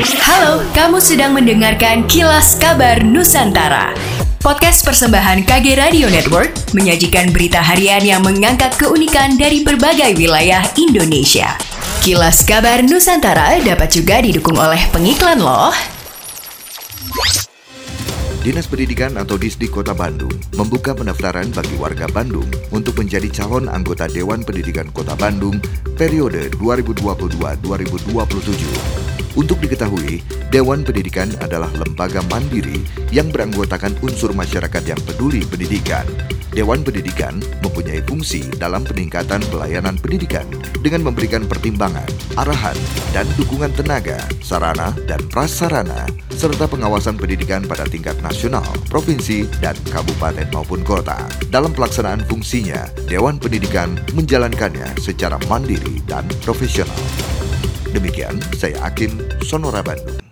Halo, kamu sedang mendengarkan Kilas Kabar Nusantara. Podcast persembahan KG Radio Network menyajikan berita harian yang mengangkat keunikan dari berbagai wilayah Indonesia. Kilas Kabar Nusantara dapat juga didukung oleh pengiklan loh. Dinas Pendidikan atau Disdi Kota Bandung membuka pendaftaran bagi warga Bandung untuk menjadi calon anggota Dewan Pendidikan Kota Bandung periode 2022-2027. Untuk diketahui, Dewan Pendidikan adalah lembaga mandiri yang beranggotakan unsur masyarakat yang peduli pendidikan. Dewan Pendidikan mempunyai fungsi dalam peningkatan pelayanan pendidikan dengan memberikan pertimbangan, arahan, dan dukungan tenaga, sarana, dan prasarana, serta pengawasan pendidikan pada tingkat nasional, provinsi, dan kabupaten maupun kota. Dalam pelaksanaan fungsinya, Dewan Pendidikan menjalankannya secara mandiri dan profesional. Demikian, saya Akin Sonora Bandung.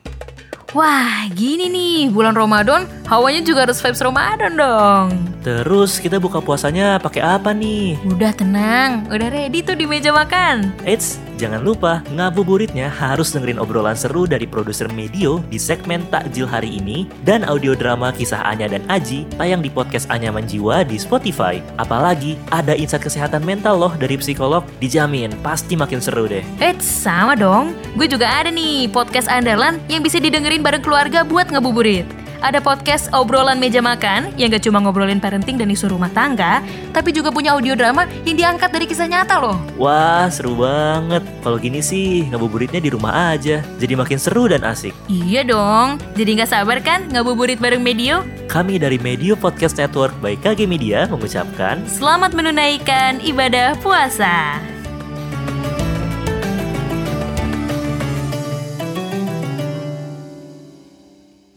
Wah, gini nih, bulan Ramadan, hawanya juga harus vibes Ramadan dong. Terus kita buka puasanya pakai apa nih? Udah tenang, udah ready tuh di meja makan. Eits, jangan lupa ngabuburitnya harus dengerin obrolan seru dari produser Medio di segmen Takjil hari ini dan audio drama kisah Anya dan Aji tayang di podcast Anyaman Jiwa di Spotify. Apalagi ada insight kesehatan mental loh dari psikolog, dijamin pasti makin seru deh. Eits, sama dong. Gue juga ada nih podcast andalan yang bisa didengerin bareng keluarga buat ngabuburit. Ada podcast obrolan meja makan yang gak cuma ngobrolin parenting dan isu rumah tangga, tapi juga punya audio drama yang diangkat dari kisah nyata loh. Wah, seru banget. Kalau gini sih, ngabuburitnya di rumah aja. Jadi makin seru dan asik. Iya dong, jadi gak sabar kan ngabuburit bareng Medio? Kami dari Medio Podcast Network by KG Media mengucapkan Selamat menunaikan ibadah puasa.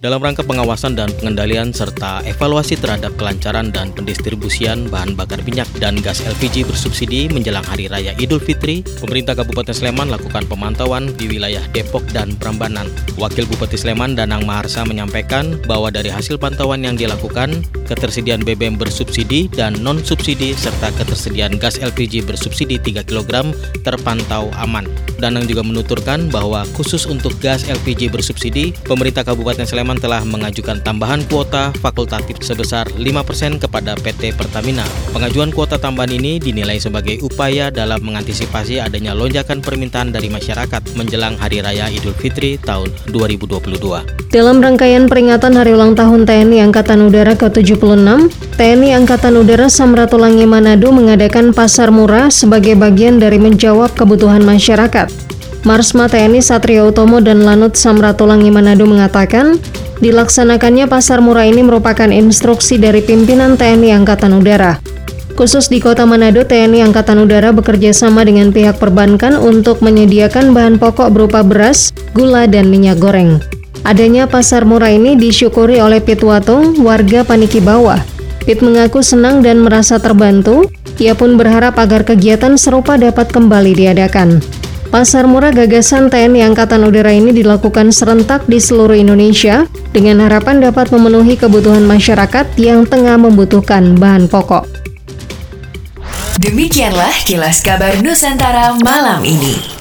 Dalam rangka pengawasan dan pengendalian serta evaluasi terhadap kelancaran dan pendistribusian bahan bakar minyak dan gas LPG bersubsidi menjelang Hari Raya Idul Fitri, pemerintah Kabupaten Sleman lakukan pemantauan di wilayah Depok dan Prambanan. Wakil Bupati Sleman Danang Maharsa menyampaikan bahwa dari hasil pantauan yang dilakukan, ketersediaan BBM bersubsidi dan non-subsidi serta ketersediaan gas LPG bersubsidi 3 kg terpantau aman. Danang juga menuturkan bahwa khusus untuk gas LPG bersubsidi, pemerintah Kabupaten Sleman Sleman telah mengajukan tambahan kuota fakultatif sebesar 5% kepada PT Pertamina. Pengajuan kuota tambahan ini dinilai sebagai upaya dalam mengantisipasi adanya lonjakan permintaan dari masyarakat menjelang Hari Raya Idul Fitri tahun 2022. Dalam rangkaian peringatan Hari Ulang Tahun TNI Angkatan Udara ke-76, TNI Angkatan Udara Samratulangi Manado mengadakan pasar murah sebagai bagian dari menjawab kebutuhan masyarakat. Marsma TNI Satrio Utomo dan Lanut Samratulangi Manado mengatakan, dilaksanakannya pasar murah ini merupakan instruksi dari pimpinan TNI Angkatan Udara. Khusus di Kota Manado, TNI Angkatan Udara bekerja sama dengan pihak perbankan untuk menyediakan bahan pokok berupa beras, gula, dan minyak goreng. Adanya pasar murah ini disyukuri oleh Pitwatung, warga Paniki Bawah. Pit mengaku senang dan merasa terbantu. Ia pun berharap agar kegiatan serupa dapat kembali diadakan. Pasar murah gagasan TNI Angkatan Udara ini dilakukan serentak di seluruh Indonesia dengan harapan dapat memenuhi kebutuhan masyarakat yang tengah membutuhkan bahan pokok. Demikianlah kilas kabar Nusantara malam ini.